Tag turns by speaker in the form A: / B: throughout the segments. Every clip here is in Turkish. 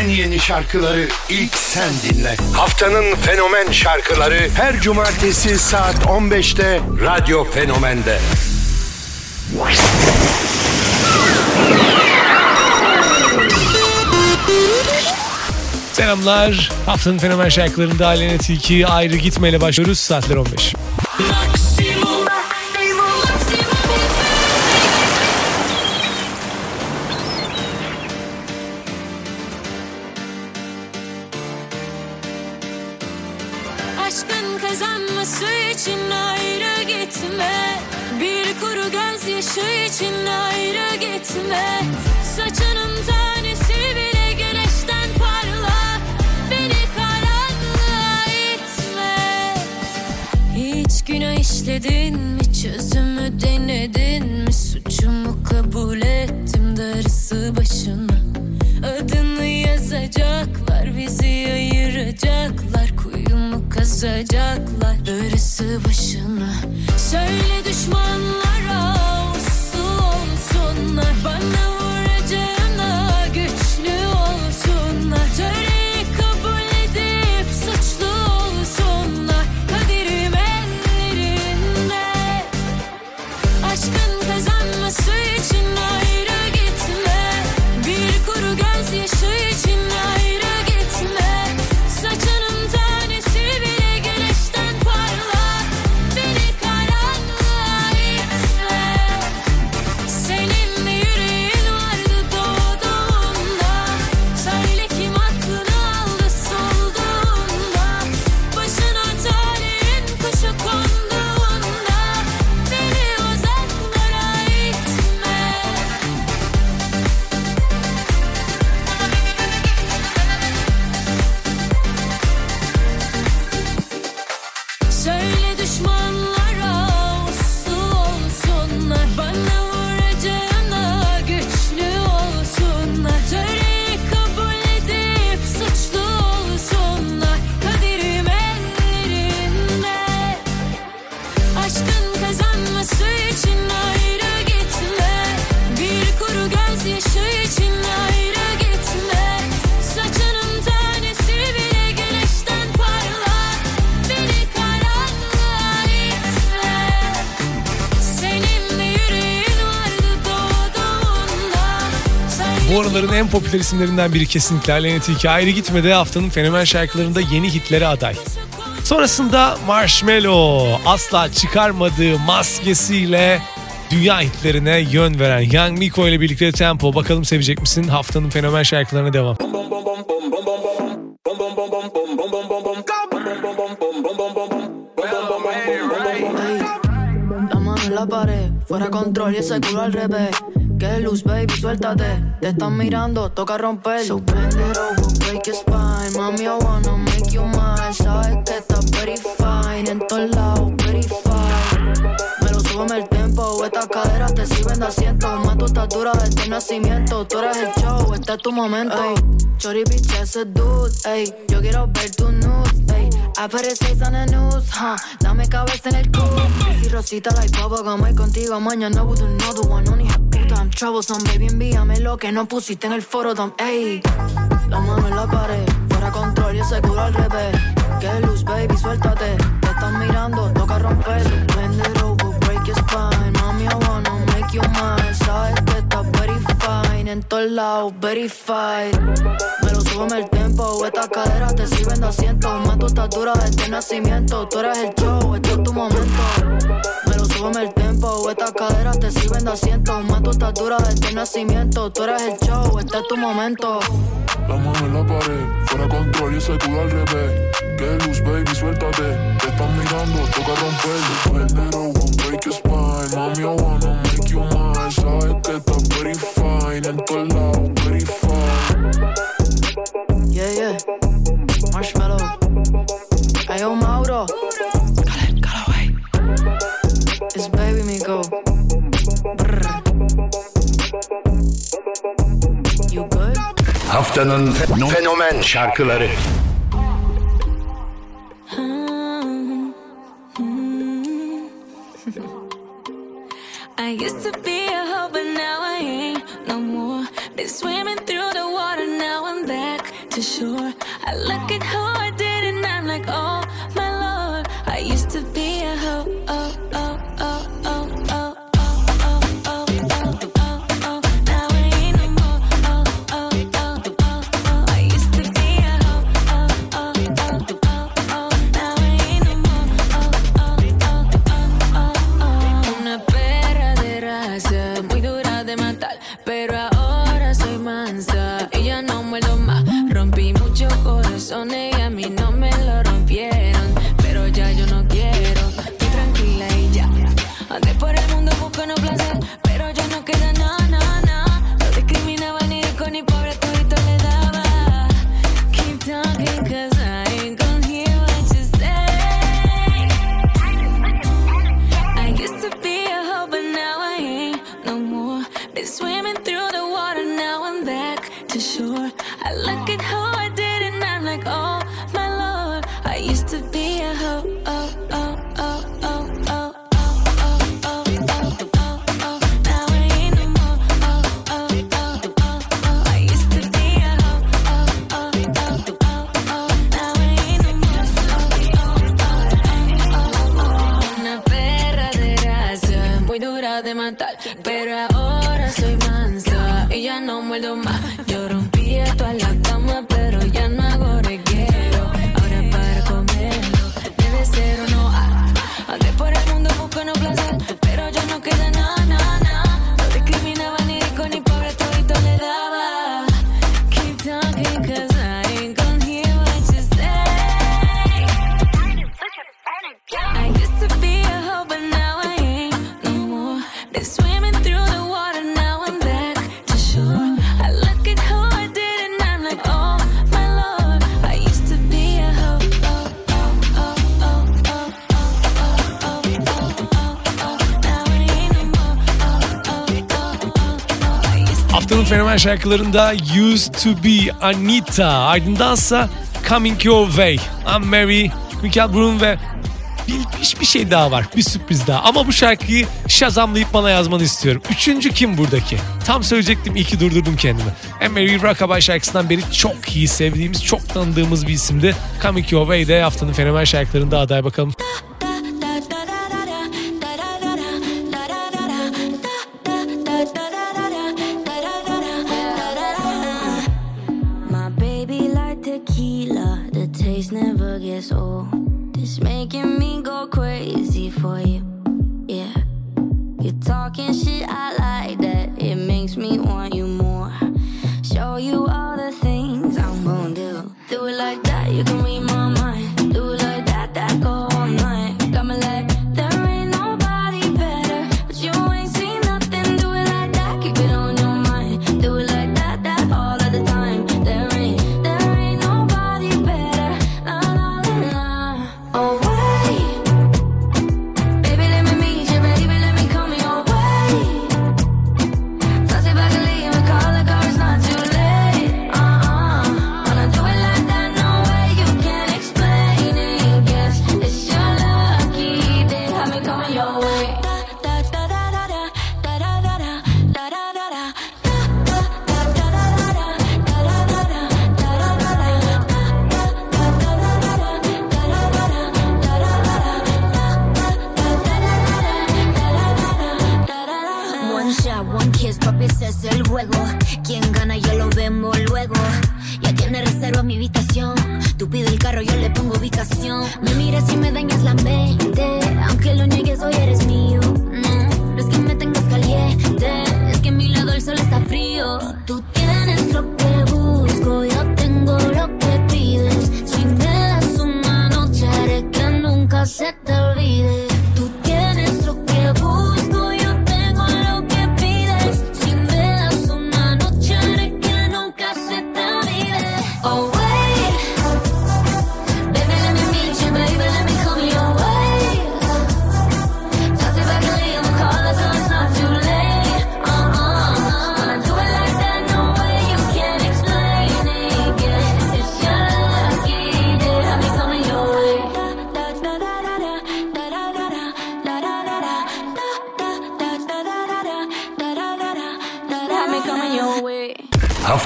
A: En yeni şarkıları ilk sen dinle. Haftanın fenomen şarkıları her cumartesi saat 15'te Radyo Fenomen'de.
B: Selamlar. Haftanın fenomen şarkılarında Aleyna Tilki ayrı gitmeyle başlıyoruz. Saatler 15.
C: Aşkın gitme. Saçının tanesi bile güneşten parla. Beni karanlığa itme. Hiç günah işledin mi? Çözümü denedin mi? Suçumu kabul ettim darısı başına. Adını yazacaklar bizi ayıracaklar. Kuyumu kazacaklar darısı başına. Söyle düşmanlara Söyle
B: Bu araların en popüler isimlerinden biri kesinlikle Aleyna Tilki ayrı gitmedi. Haftanın fenomen şarkılarında yeni hitlere aday. Sonrasında Marshmello asla çıkarmadığı maskesiyle dünya hitlerine yön veren Young Miko ile birlikte Tempo. Bakalım sevecek misin? Haftanın fenomen şarkılarına devam.
D: La pared, fuera control y ese culo al. Que luz, baby, suéltate. Te están mirando, toca romper. So bend it over, break your spine. Mami, I wanna make you mine. Sabes que estás very fine. En todos lados, very fine. Me lo súbeme el tempo. Estas caderas te sirven de asiento. Más tu estatura desde el nacimiento. Tú eres el show, este es tu momento. Ey, Chori, bitch, ese dude. Ey, yo quiero ver tu nude. Ey, seis on the news. Huh. Dame cabeza en el culo. Si Rosita like bubblegum. Hoy contigo, mañana with another one. No, I'm troublesome. Baby, envíame lo que no pusiste en el foro. Dom. Ey, la mano en la pared. Fuera control y ese culo al revés. Que luz, baby, suéltate. Te están mirando, toca romper. Bend it over, break your spine. Mami, I wanna make you mine. Sabes que estás very fine. En todos lados, very fine. Me lo súbeme el tempo. Estas caderas te sirven de asiento. Más tu estatura desde nacimiento. Tú eres el show, este es tu momento. Súbeme el tempo. Estas caderas te sirven de asiento. Más tu estatura desde nacimiento. Tú eres el show, este es tu momento.
E: La mano en la pared, fuera control y ese culo al revés. Que luz, baby, suéltate. Te están mirando, toca romper. It over, break your spine. Mami, I wanna make you mine. Sabes que estás very fine. En todos lados,
A: Haftanın fe- fenomen şarkıları.
C: I used to son
B: haftanın fenomen şarkılarında Used To Be Anita ardındansa Coming Your Way, I'm Mary, Michael Brun ve bilmiş bir şey daha var. Bir sürpriz daha. Ama bu şarkıyı şazamlayıp bana yazmanı istiyorum. Üçüncü kim buradaki? Tam söyleyecektim. İyi ki durdurdum kendimi. Emery Rockabye şarkısından beri çok iyi sevdiğimiz, çok tanıdığımız bir isimdi. Coming Your Way'de haftanın fenomen şarkılarında aday bakalım.
F: making me go crazy for you. Yeah, you're talking shit I like.
G: A mi habitación. Tú pides el carro, yo le pongo ubicación. Me miras y me dañas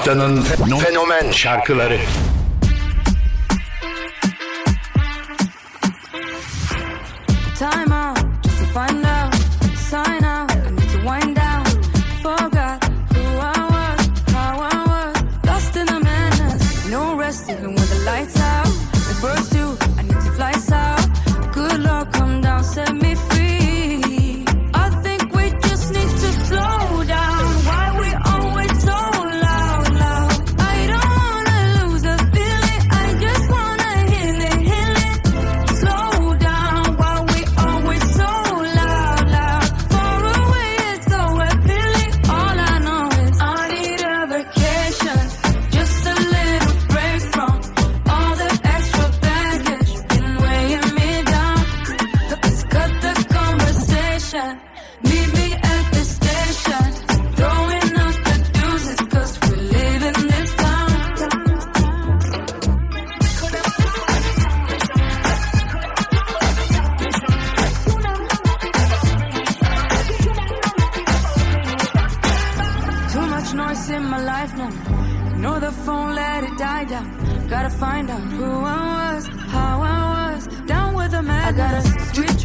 A: haftanın fenomen şarkıları.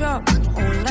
H: Oh, yeah.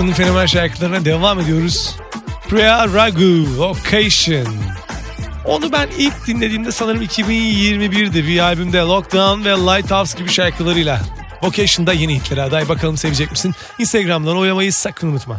B: haftanın fenomen şarkılarına devam ediyoruz. Priya Ragu, Occasion. Onu ben ilk dinlediğimde sanırım 2021'di. Bir albümde Lockdown ve Lighthouse gibi şarkılarıyla. Vocation'da yeni hitlere aday. Bakalım sevecek misin? Instagram'dan oylamayı sakın unutma.